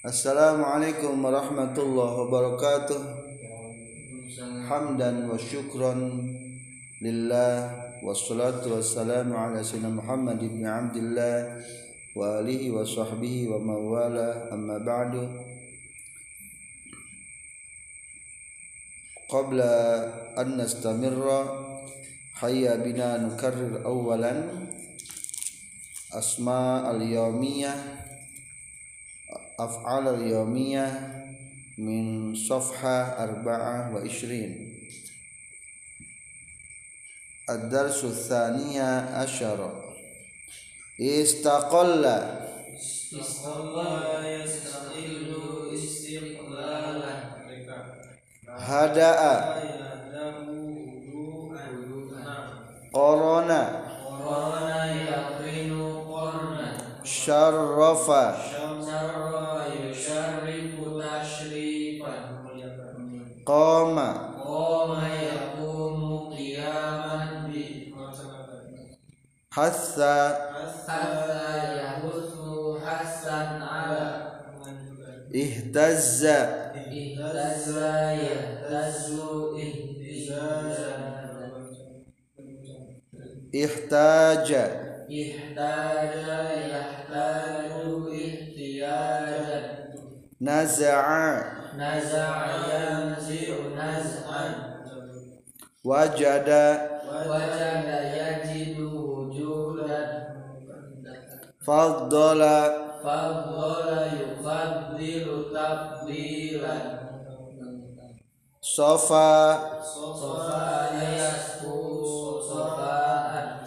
Assalamualaikum warahmatullahi wabarakatuh Hamdan wa syukran lillah Wassalatu wassalamu ala sayyidina Muhammad ibn Abdullah Wa alihi wa sahbihi wa mawala amma ba'du Qabla an nastamirra Hayya bina nukarrir awalan Asma al-yawmiyah أفعال اليومية من صفحة أربعة وعشرين. الدرس الثانية عشر. استقل. استقل يستقل استقلالا. هدأ. قرن. قرن يقرن قرنا شرف. شرف. قام. قام يقوم قياما حث حث يحث حثا على اهتز. اهتز يهتز اهتزازا احتاج. احتاج يحتاج احتياجا. Naza'a. Naza'a yanzi'u naz'an wajada. Wajada yajidu wujudan faddala Faddala yufaddilu tafdilan sofa. Sofa yasku sofaan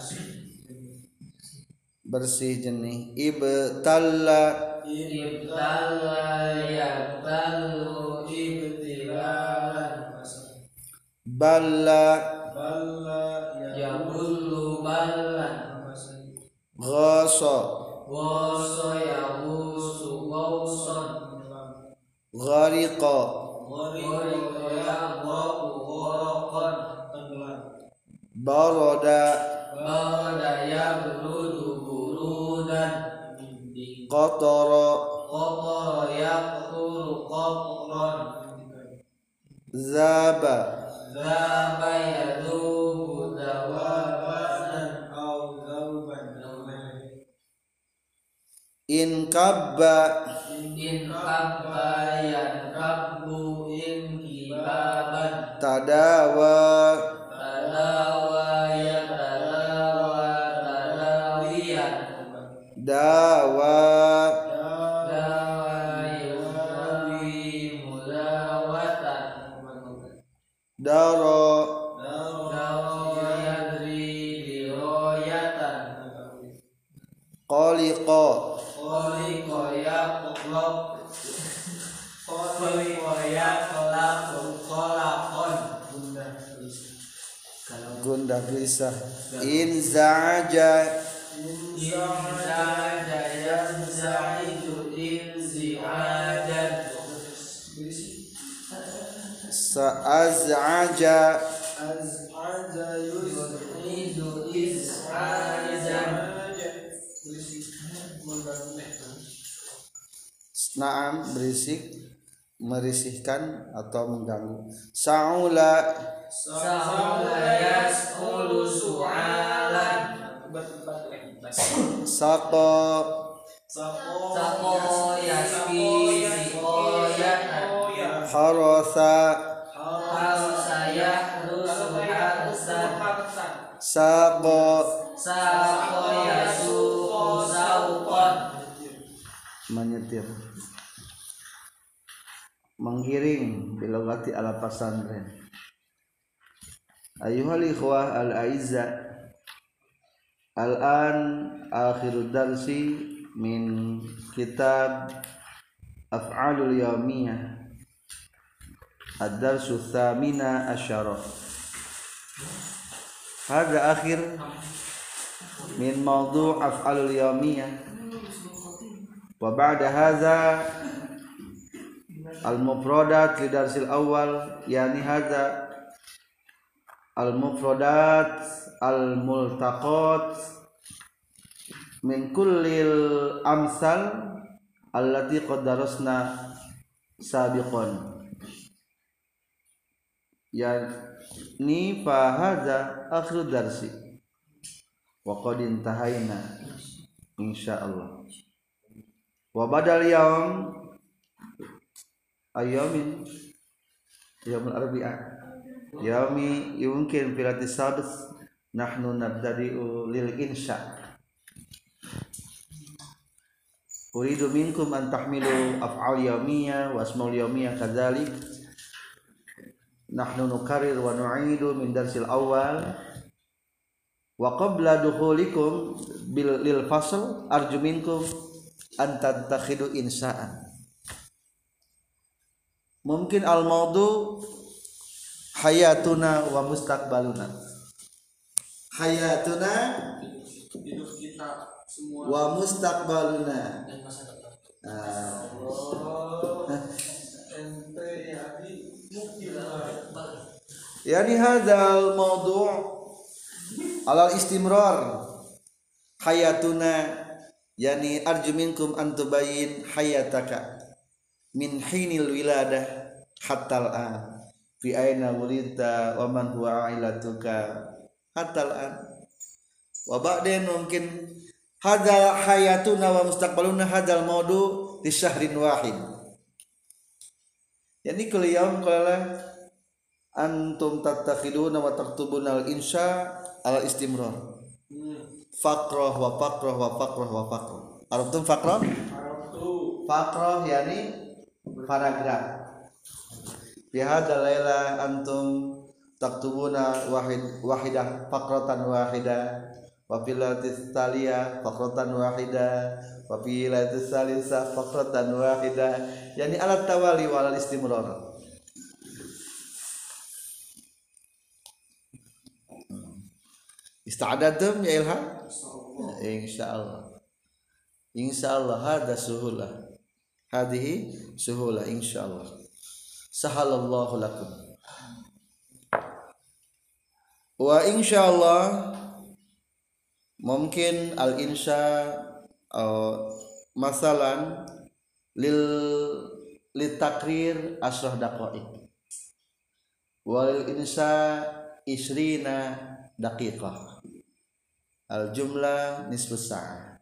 bersih jenih. Ibtalla Ibtala yabtalu ibtilalan balla Yabullu ballan ghasa Wasa yabusu wausan ghariqa. Ghariqa yaghraqu gharaqan barada Bada yabludu burudan qatara. Qatara. Yaqturu qatran. Zaba. Zaba yadubu dawabanan in kabba. In kabba yankabu in kibaban. Tadawa gundah gelisah in za'aja. Sa'az'aja. Naam berisik merisihkan atau mengganggu. Saula. Sa'ula saqa Sako yaski sikoyatan harasa Harsa yahrusu harsan saqa Sako yasuku sauqan menyetir. Menggiring bilogati ala pesantren ayuhal ikhwah al aizza al an akhir darsi min kitab af'alul yawmiyah. Ad-darsu thamina asyara. Hada akhir min mawdu' af'alul yawmiyah. Wa ba'da hadza al-mufradat li darsil awal yani hadza al-mufradat al-multaqat min kullil amsal allati qadarasna sabiqan. Ya ni fa hadza akhir darsi. Wa qad intahaina insyaallah. Wa badal yaum ayamin yaumul arbi'a yaumi yumkin filati sadis nahnu nabtadi'u lil insya Uridu minkum an tahmilu af'al yawmiyah wa asmaul yawmiyah kadzalik. Nahnu nukarir wa nu'idu min darsil awal wa qabla dukhulikum bil lil fasl arju minkum an tattakhidu insa'an. Mungkin al maudu hayatuna wa mustaqbaluna hayatuna hidup kita semua. wa mustaqbaluna. Dan masa depan. Yani hadzal mawdu' alal istimrar. Hayatuna yani arju minkum an tubayyin hayataka min hinil wiladah hatta al-an. Fi aina wulidta wa man huwa ailatuka hatta al-an. Wa ba'din mungkin hadza hayatuna wa mustaqbaluna hadzal mawdu di syahrin wahid. Yani kul yaum qala antum tattakhiduna wa taktubuna al insya al istimrar faqrah wa faqrah wa faqrah wa faqrah. Arabtum faqrah? Faqrah yani paragraf. Fi hadzal laila antum taktubuna wahid wahidah faqratan wahidah wa fil latis taliya faqratan wahidah wa fil latis salisa faqratan wahidah yani alat tawali wal istimrar Ista'adatum ya Ilham? Insyaallah. Insyaallah hada suhula. Hadihi suhula insyaallah. Sahalallahu lakum. Wa insyaallah mungkin al insya uh, masalan lil litakrir asrah daqaiq. Wal insya isrina daqiqah. Al jumlah nisfus sa'ah.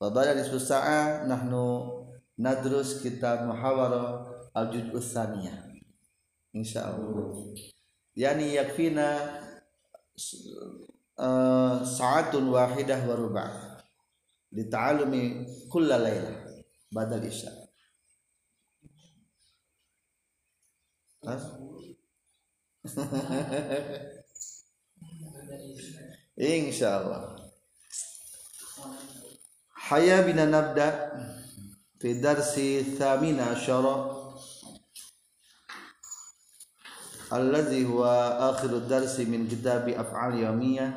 Wa ba'da sa'ah nahnu nadrus kitab muhawara al juz'us tsaniyah insyaallah. Yani yakfina uh, sa'atun wahidah wa ruba' kulla laylah badal isya Hah? insyaallah. Haya bina nabda fi darsi thamina asyara alladhi huwa akhiru darsi min kitabi af'al yawmiyah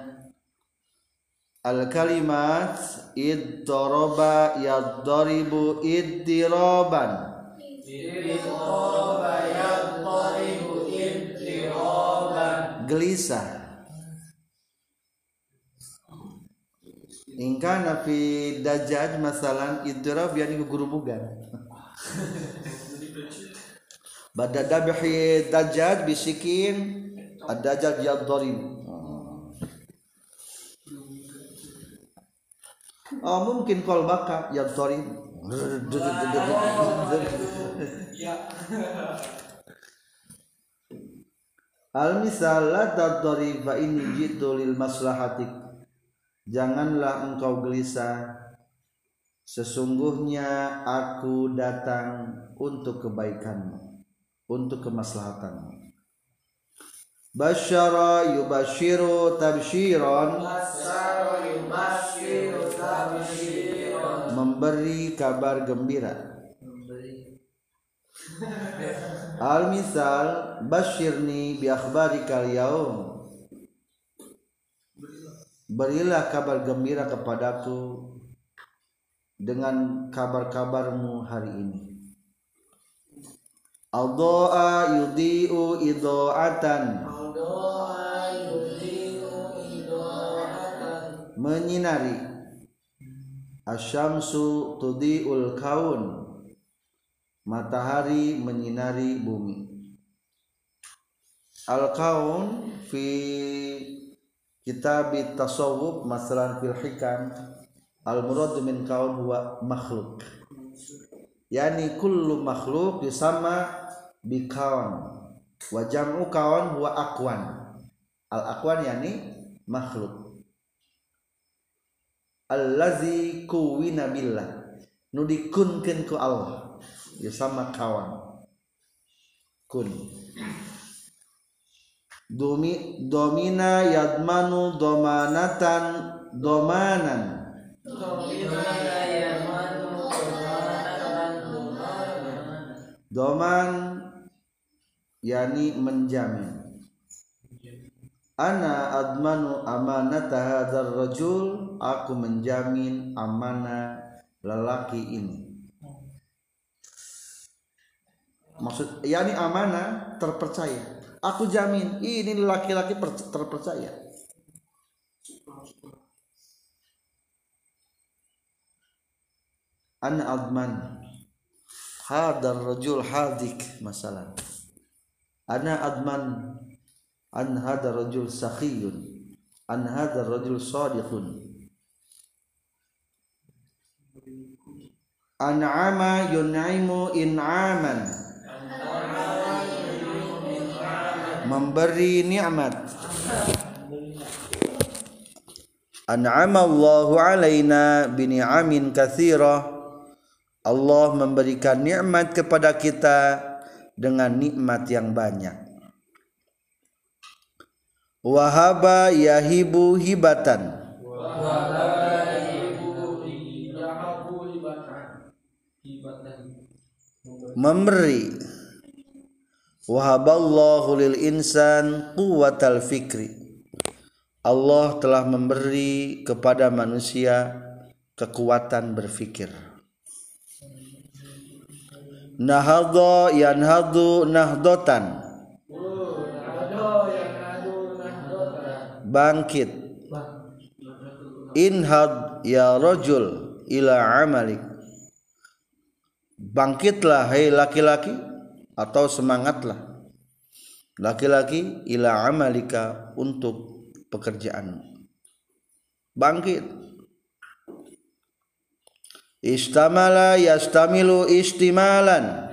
al kalimat iddaraba yadribu iddiraban gelisah ingkana fi dajjaj masalan idrab yani gugurubugan bada dabhi dajjaj bisikin ad-dajjal yadrib Oh mungkin kol baka yadrib Al misal la tadrib fa inni jitu lil maslahatik. Janganlah engkau gelisah. Sesungguhnya aku datang untuk kebaikanmu Untuk kemaslahatanmu. Basyara yubashiru tabshiran. Memberi kabar gembira. Al misal Bashirni bi akhbarikal yaum. Berilah kabar gembira kepadaku dengan kabar-kabarmu hari ini. Al-doa yudhi'u ido'atan. Menyinari. Asyamsu tudhi'ul kaun. Matahari menyinari bumi. Al-kaun fi kitab tasawuf masalah fil hikam al murad min kaun huwa makhluk. Yani kullu makhluk yusama bi kaun wa akwan. Al akwan yani makhluk. Allazi kuwina billah. Nu dikunkeun ku Allah. Yusama kawan kun. Domi, domina yadmanu domanatan domanan. Doman yani menjamin. Ana admanu amanata hadzal rajul aku menjamin amanah lelaki ini. Maksud yani amanah terpercaya. Aku jamin ini laki-laki terpercaya. Ana adman hadar rajul hadik masalah ana adman an hadar rajul sakhiyun an hadar rajul sadiqun. An'ama yun'imu in'aman. Memberi nikmat. An'ama Allahu alaina bi ni'amin katsira Allah memberikan nikmat kepada kita dengan nikmat yang banyak. Wahaba yahibu hibatan. Memberi. Wahaballahu lil insan quwwatal fikri. Allah telah memberi kepada manusia kekuatan berfikir nahadha yanhadu nahdotan. Bangkit. Inhad ya rajul ila amalik. Bangkitlah hai laki-laki atau semangatlah laki-laki ila amalika untuk pekerjaan bangkit istamala yastamilu istimalan.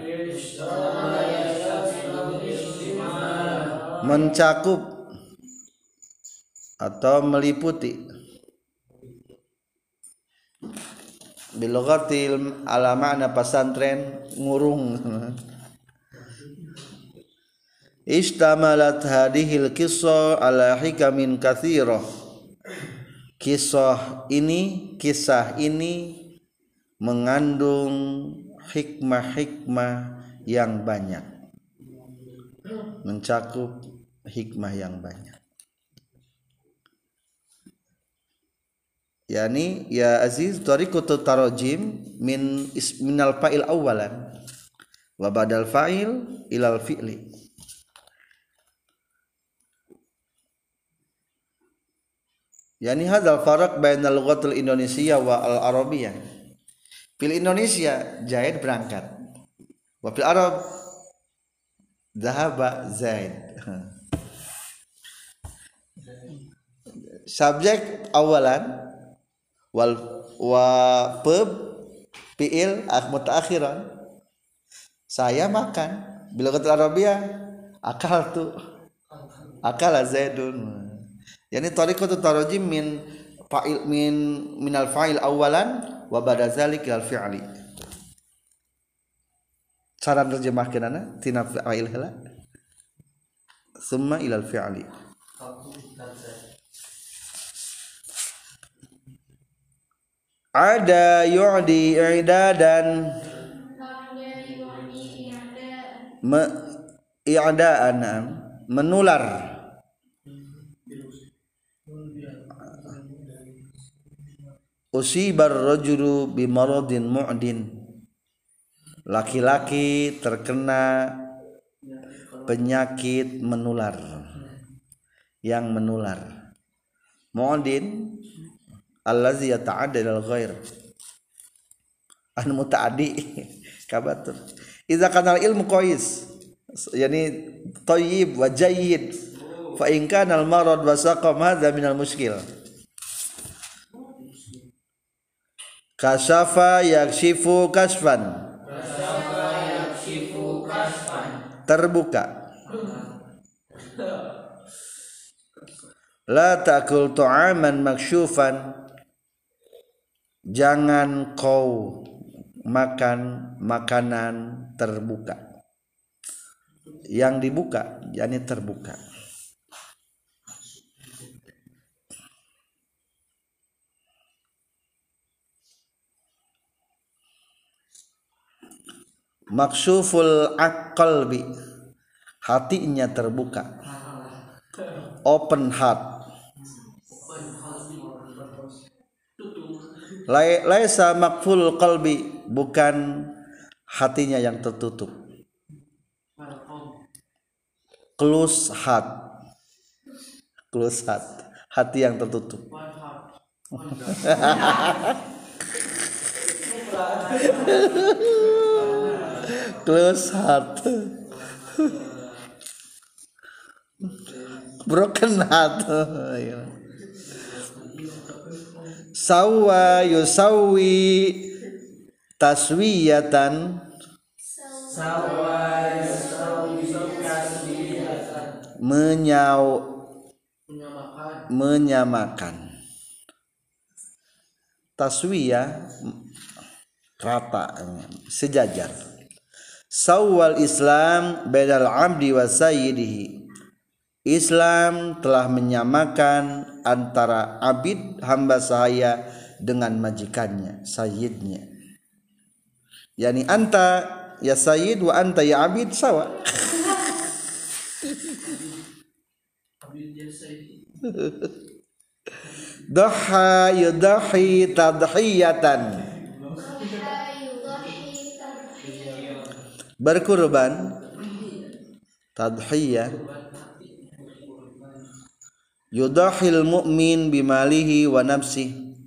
Mencakup atau meliputi. Biloghatil ala makna pesantren ngurung. Istamalat hadihil kisah ala hikamin kathirah. Kisah ini kisah ini mengandung hikmah-hikmah yang banyak. Mencakup hikmah yang banyak. Yani ya aziz tariqatu tarajim min minal fa'il awalan wa badal fa'il ilal fi'li. Yani hadzal faraq bainal lughatul indonesia wa al arabiyah fil Indonesia Zaid berangkat. Wa fil Arab Zahaba Zaid. Subjek awalan wal wa peb fiil mutaakhiran. Saya makan bila kata Arabia akal tu akal zaidun. Yani tariqatu tarajim min fa'il min minal fa'il awalan wa ba'da zalik al fi'li. Cara terjemahkeunana tina fa'il heula summa ilal fi'li. Ada yu'di i'dadan. Me i'daan menular usibar rajulu bimaradin mu'din. Laki-laki terkena penyakit menular. Yang menular. Mu'din allazi yata'adda ilal ghair. An mutaaddi. Kabatur idza kanal ilmu qais yani thayyib wa jayyid fa in kana al marad wa saqam hadha min al muskil kasyafa yakshifu kasfan terbuka. La takul tu'aman maksyufan jangan kau makan makanan terbuka. Yang dibuka yakni terbuka maksuful aqalbi. Hatinya terbuka. Open heart. Lai- laisa makful qalbi. Bukan hatinya yang tertutup. Close heart. Close heart. Hati yang tertutup close heart broken heart. Sawa yusawi taswiyatan. Menyau menyamakan. Taswiyah rata sejajar sawal islam bedal abdi wa sayyidihi. Islam telah menyamakan antara abid hamba sahaya dengan majikannya sayyidnya. Yani anta ya sayyid wa anta ya abid sawa Dhaha yudahi tadhiyatan Berkurban Tadhiyah. Yudahil mu'min bimalihi wa nafsih.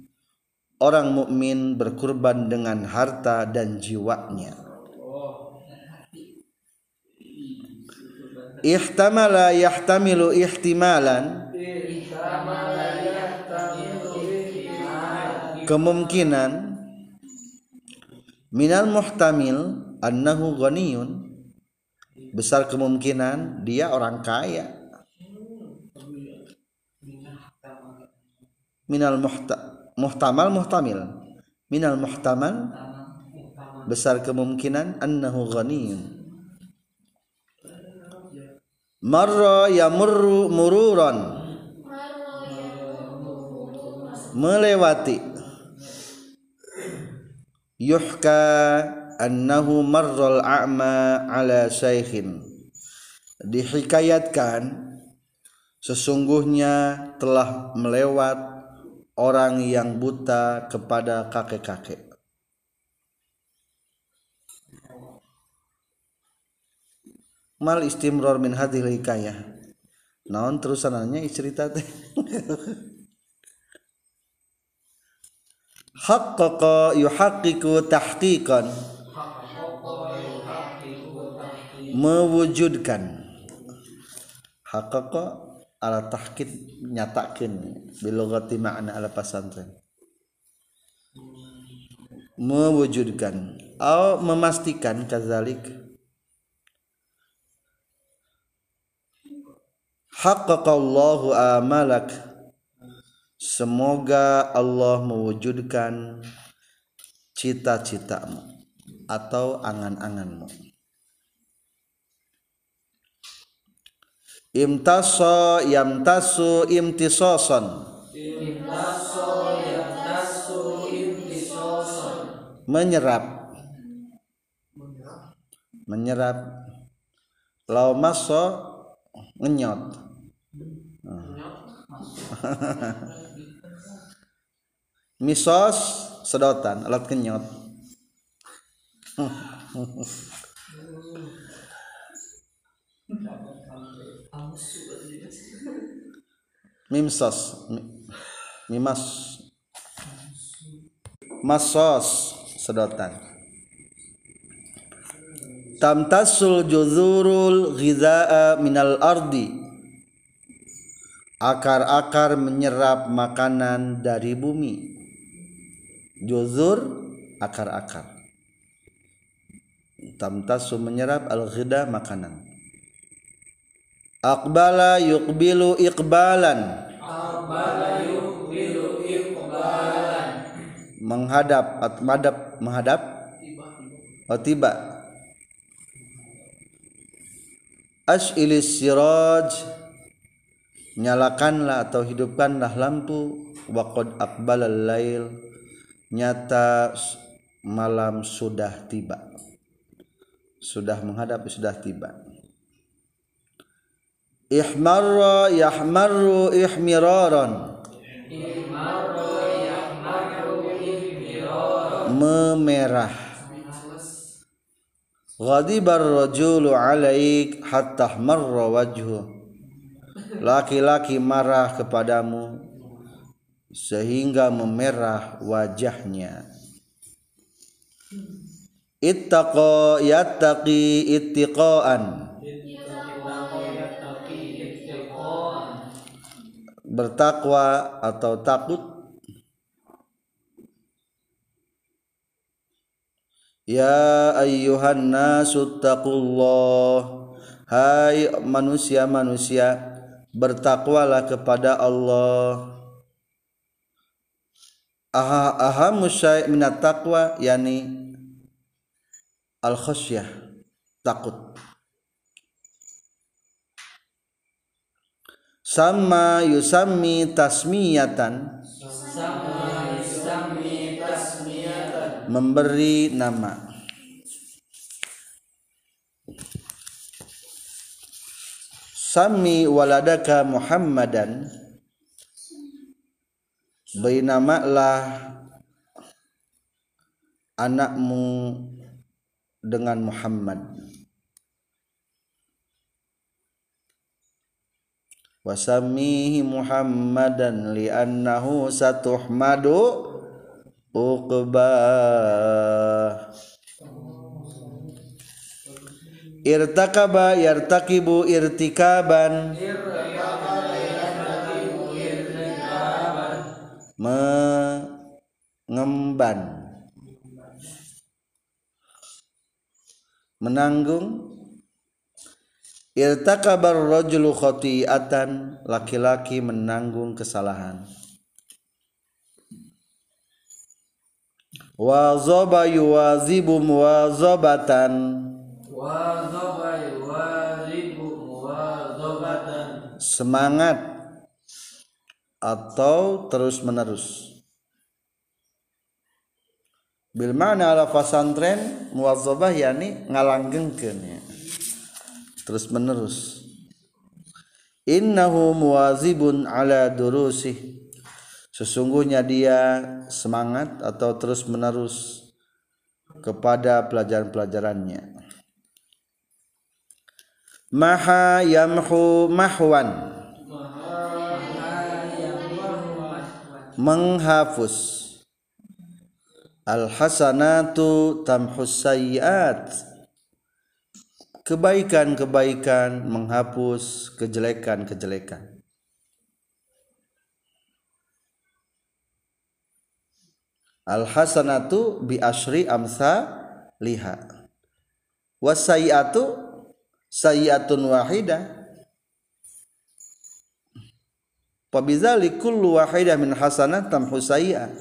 Orang mukmin berkurban dengan harta dan jiwanya. Ihtamala yahtamilu ihtimalan. Kemungkinan Minal muhtamil Annahu ghaniyun. Besar kemungkinan dia orang kaya. Minal muhta, muhtamal muhtamil. Minal muhtamal. Besar kemungkinan annahu ghaniyun. Marra yamurru mururan. Melewati. Yuhka annahu marral a'ma ala syaikhin. Dihikayatkan sesungguhnya telah melewat orang yang buta kepada kakek-kakek. Mal istimror min hadhil hikayah. Naon terusanannya cerita teh? Haqqaqa yuhaqqiqu tahqiqan mewujudkan. Haqqaqa ala tahqiq nyatakeun bilogati makna ala pasantren mewujudkan. Atau memastikan kazalik. Haqqaqallahu amalak. Semoga Allah mewujudkan cita-citamu atau angan-anganmu imtaso yamtasu imtisoson. Menyerap. Menyerap. Lau maso ngenyot misos sedotan alat kenyot mimsos mi- mimas. Masos. Sedotan. Tamtasul juzurul ghidha'a minal ardi. Akar-akar menyerap makanan dari bumi. Juzur akar-akar. Tamtasu menyerap al ghida makanan aqbala yuqbilu iqbalan. Menghadap atau madap menghadap oh tiba. As'ilis siraj. Nyalakanlah atau hidupkanlah lampu. Waqad aqbalal lail nyata malam sudah tiba. Sudah menghadap sudah tiba ihmarra yahmarru ihmiraran. Memerah. Ghadibar rajulu alaik hatta marra wajhu. Laki-laki marah kepadamu sehingga memerah wajahnya. Ittaqa yattaqi ittiqaan bertakwa atau takut? Ya ayyuhan nasu taqullah. Hai manusia-manusia bertakwalah kepada Allah. Aha ahamu syai' minat taqwa yani al khasyah takut sama yusammi tasmiyatan. Sama yusami tasmiyatan memberi nama. Sami waladaka Muhammadan. Beri namalah anakmu dengan Muhammad Wasamihi Muhammadan li'annahu satuhmadu uqbah. Irtakaba yartakibu irtikaban. Mengemban. Menanggung irtakabar rajulu khati'atan laki-laki menanggung kesalahan. Wazaba yuwazibu muwazabatan wa dhaba yuwazibu muwazabatan semangat atau terus menerus bil mana ala fasantren muwazzabah yani ngalanggengkeun ya. Terus menerus innahu muwazibun ala durusih. Sesungguhnya dia semangat atau terus menerus kepada pelajaran-pelajarannya. Maha yamhu mahwan. Menghapus al hasanatu tamhus sayyiat kebaikan-kebaikan menghapus kejelekan-kejelekan. Al hasanatu bi asri amsa liha. Wasayyiatu sayyiatun wahidah. Wabizali kullu wahidah min hasanat tamhu sayyi'ah.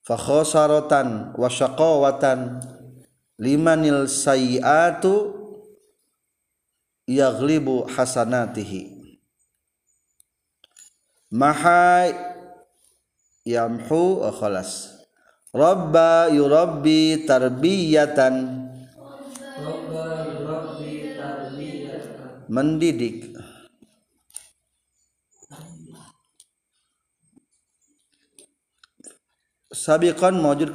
Fa khasaratan wa syaqawatan limanil sayyi'atu yaghlibu hasanatihi. Maha yamhu wa khalas. Rabba yurabbi tarbiyatan mendidik sabiqan mawjud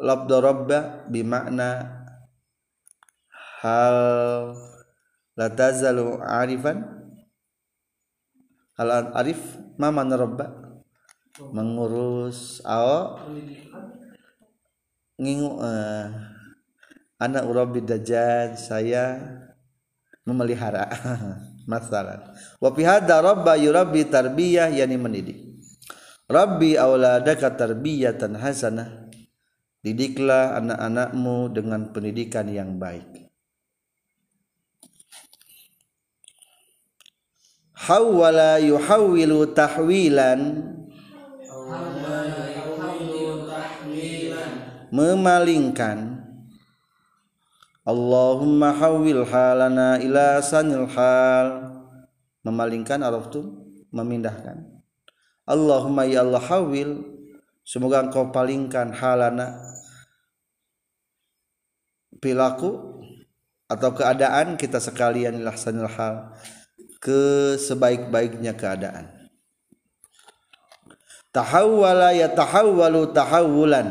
labda rabba bimakna hal la tazalu arifan? Hal arif ma mana rabba? Mengurus ao? Ngingu eh, anak urabi dajjal saya memelihara masalah. Wa fi hadza rabba yurabbi tarbiyah yani mendidik rabbi auladaka tarbiyatan hasanah didiklah anak-anakmu dengan pendidikan yang baik. Hawwala yuhawwilu tahwilan. Memalingkan. Allahumma hawil halana ila sanil hal. Memalingkan araftum memindahkan. Allahumma ya Allah hawil semoga engkau palingkan halana perilaku atau keadaan kita sekalian ila sanil hal ke sebaik-baiknya keadaan. Tahawwala ya tahawwalu tahawulan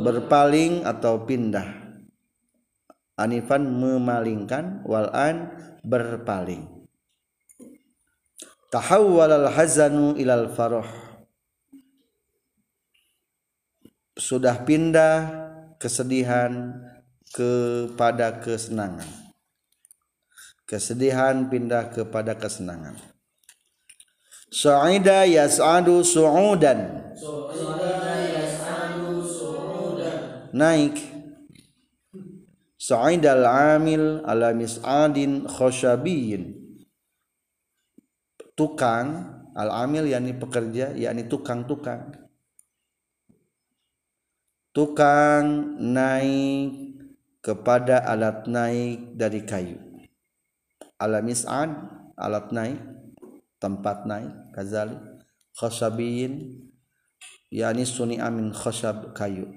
berpaling atau pindah. Anifan memalingkan walan berpaling tahawwal al hazanu ilal faroh sudah pindah kesedihan kepada kesenangan. Kesedihan pindah kepada kesenangan. Sa'ida yas'adu su'udan. Naik. Sa'idal amil ala mis'adin khosyabiyin tukang al amil yakni pekerja yakni tukang-tukang. Tukang naik kepada alat naik dari kayu. Ala mis'ad alat naik tempat naik kazali. Khosyabiyin yakni suni amin khosyab kayu.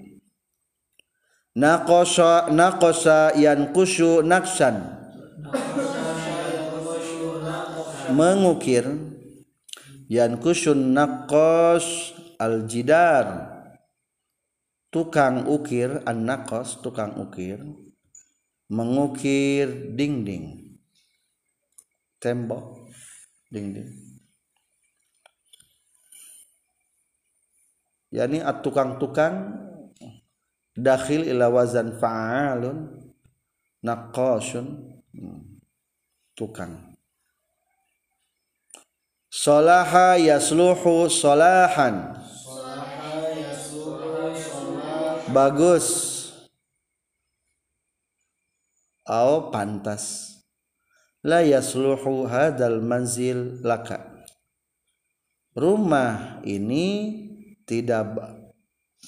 Naqasha naqasa yanqushu naqsan mengukir. Yankushun naqas aljidar. Tukang ukir an naqas tukang ukir mengukir dinding. Tembok dinding. Yakni tukang-tukang dakhil ila wazan fa'alun naqashun tukang salaha yasluhu salahan. Bagus. Au pantas. La yasluhu hadal manzil laka. Rumah ini tidak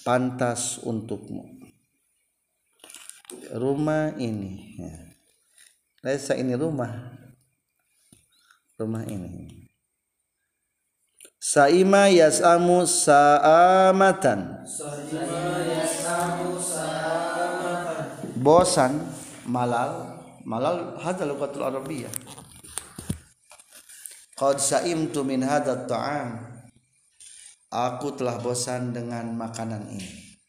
pantas untukmu. Rumah ini ya. Lesa ini rumah. Rumah ini Saima yasamu saamatan. Bosan malal. Malal hadal lugatul arabiyah. Qad saimtu min hadha ta'am. Aku telah bosan dengan makanan ini.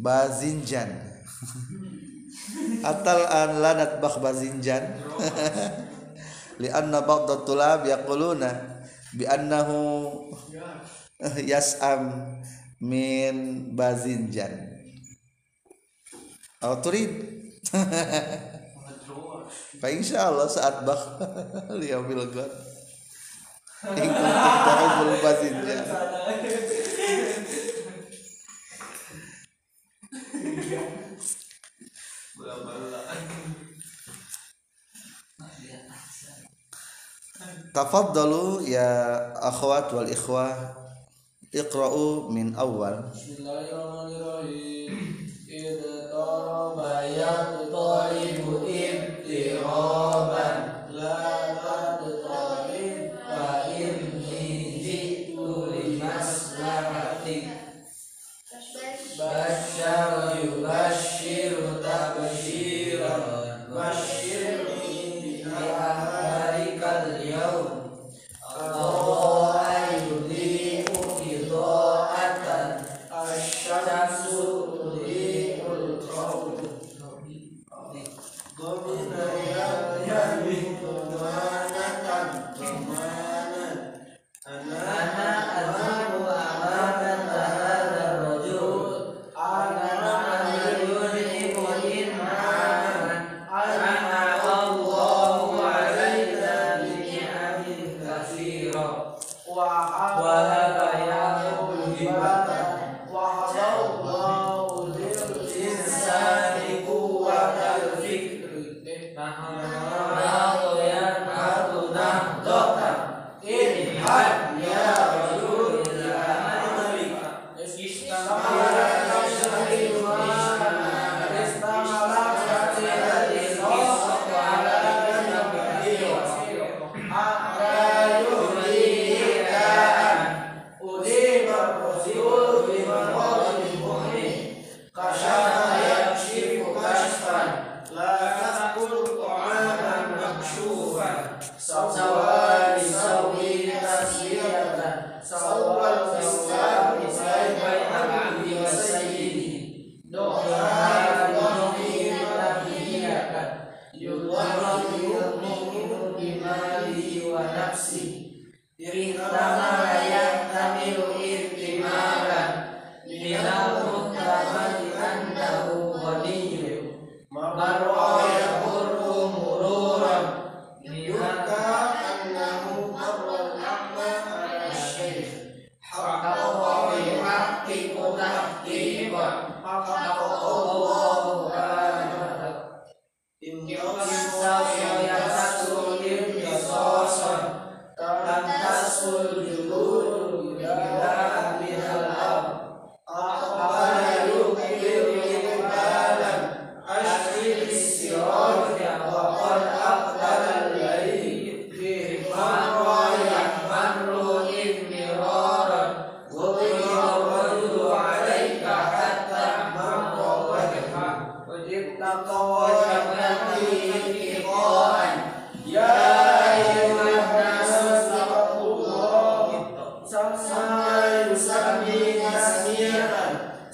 Bazinjan. Atal an lanat bakh bazinjan. Li anna ba'd tulab yaquluna bi annahu yas'am min bazinjan. Aw turid. Fa insyaallah saat bakh liyaumil ghad. In kuntum tuhibbul bazinjan Tafaddalu ya akhwat wal ikhwah Iqra'u min awal Bismillahirrahmanirrahim Idh taraba yaqtaribu ibtiraban La taqtarib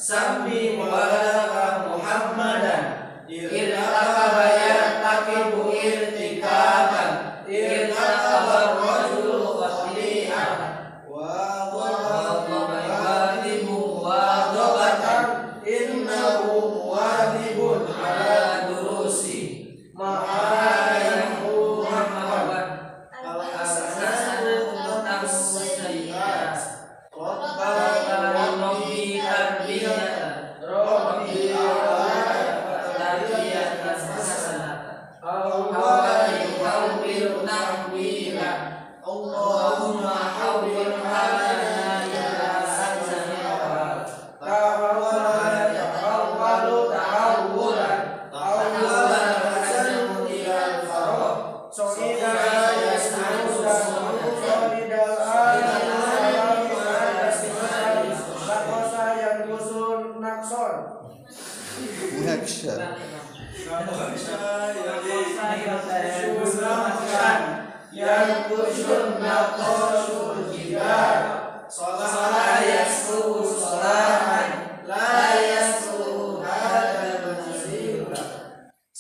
สัมมิวา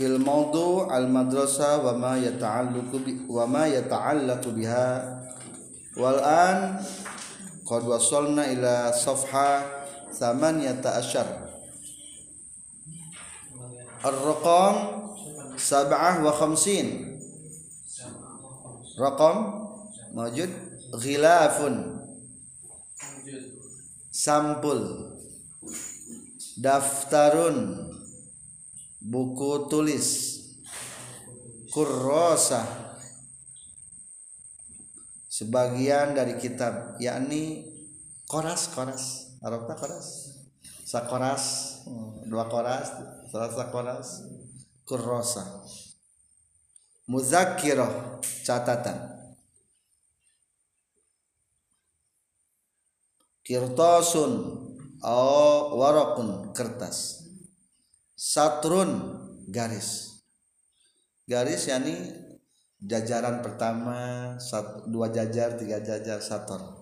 fil mawdu al madrasah wa ma yata'alluqu bi wa ma yata'allaqu biha. Wal an qad wasalna ila safha thamaniyata asyar ar-raqam sab'ah wa khamsin. Raqam mawjud ghilafun. Sampul. Daftarun buku tulis. Kurrosa. Sebagian dari kitab yakni koras koras. Arabnya koras. Sakoras dua koras salah koras. Kurrosa. Muzakiroh catatan. Kirtosun oh warokun. Kertas satrun garis. Garis yakni jajaran pertama satu, dua jajar tiga jajar sator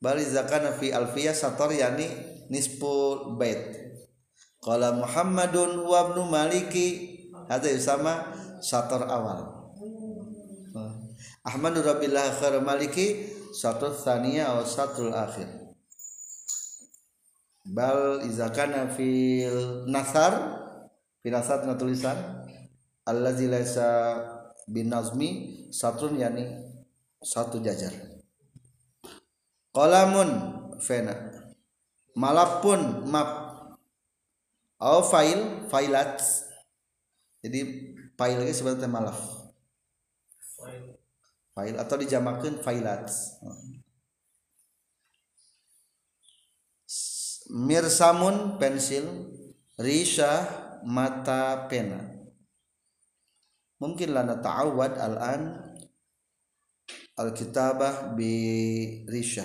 bari zakan fi alfiyah sator yakni nisful bait. Qala Muhammadun wa ibnu Maliki ada sama sator awal. Ahmadu Rabbillah khair Maliki satu thaniya atau satu akhir bal izakana fil nasar fil nasar na tulisan allazi laisa bin nazmi satrun yani satu jajar. Qalamun fena. Malapun map. Au file failat. Jadi file itu sebenarnya malaf. File atau dijamakan failat mirsamun pensil risha mata pena mungkin lana ta'awad al-an al-kitabah bi risha.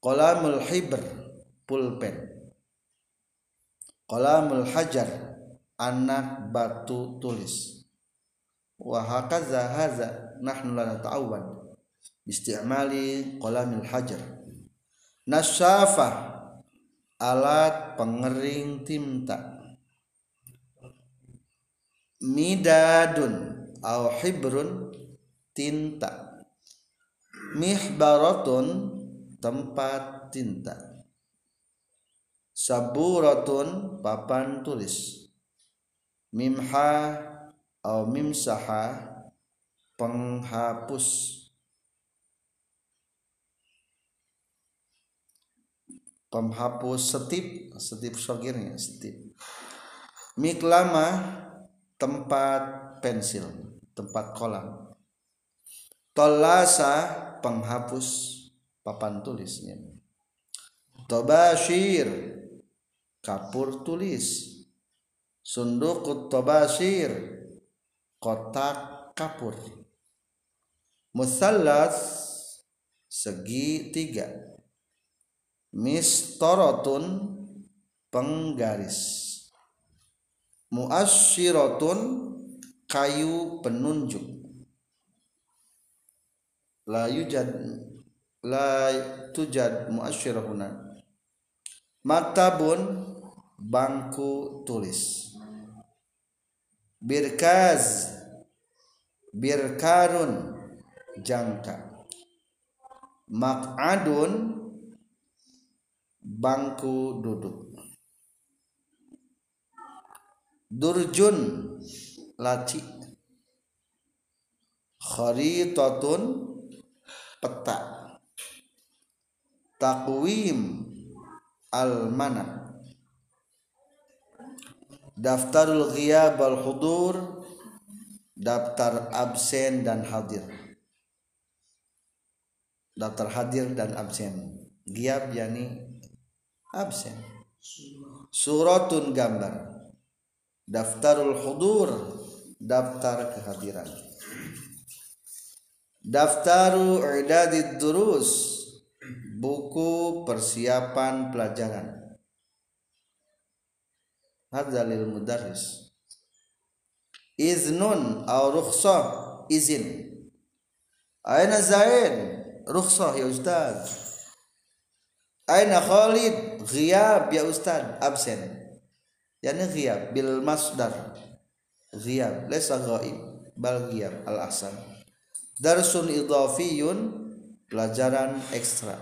Qalamul hibr pulpen. Qalamul hajar anak batu tulis. Wa hakaza hadza nahnu la nata'awwad. Isti'mali qalamil hajar. Nasyafa alat pengering tinta. Midadun au hibrun tinta. Mihbaratun tempat tinta. Saburatun papan tulis. Mimha au mimsaha penghapus penghapus setip setip sogirnya setip. Miklama tempat pensil tempat kolam. Tolasa penghapus papan tulisnya. Tobashir kapur tulis. Sunduk tobashir kotak kapur. Musallas segi tiga mistorotun penggaris. Muasyiratun kayu penunjuk. La yujad la tujad muasyirahuna maktabun bangku tulis. Birkaz birkarun jangka. Mak'adun bangku duduk. Durjun laci. Kharitatun peta. Takwim al-mana. Daftarul ghiyab al hudur daftar absen dan hadir. Daftar hadir dan absen. Ghiyab yani absen. Suratun gambar. Daftarul hudur daftar kehadiran. Daftaru i'dadid durus buku persiapan pelajaran. Hadzalil mudarris. Iznun aw rukhsah izin. Aina zaid rukhsah ya ustaz aina khalid ghiyab ya ustaz absen. Yani ghiyab bil masdar. Ghiyab laysa ghaib bal ghiyab al ahsan darsun idhafiyun pelajaran ekstra.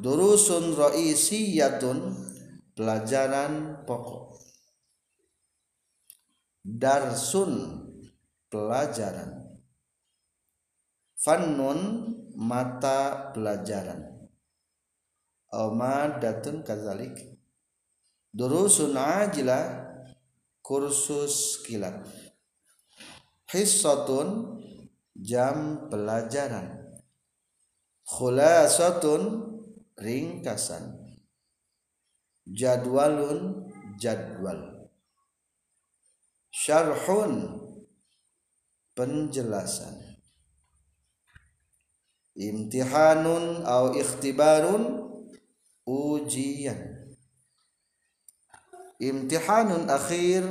Durusun raisiyatun pelajaran pokok. Darsun pelajaran. Fannun mata pelajaran amadatun kazalik durusun ajila kursus kilat. Hissatun jam pelajaran. Khulasatun ringkasan. Jadwalun jadwal. Syarhun penjelasan. Imtihanun au ikhtibarun ujian imtihanun akhir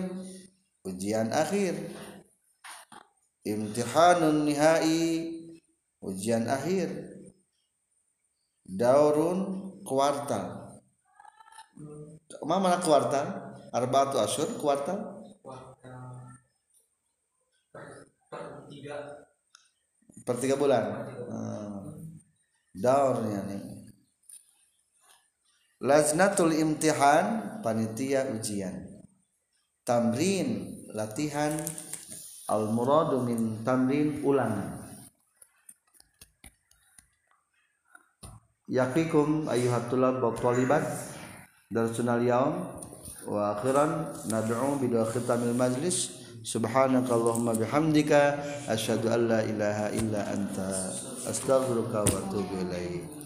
ujian akhir imtihanun nihai ujian akhir daurun kuartal Ma mana kuartal? Arba'atu asyur kuartal? Wah, yang per, per tiga Per tiga bulan. Hmm. Daurnya nih. Laznatul imtihan panitia ujian. Tamrin latihan. Al muradu min tamrin ulangan. Yakikum ayuhat tulab wa talibat darsunal yaum. Wa akhiran nad'u bi khitamil majlis. Subhanakallahumma bihamdika. Asyhadu an la ilaha illa anta. Astaghfiruka wa atubu ilaik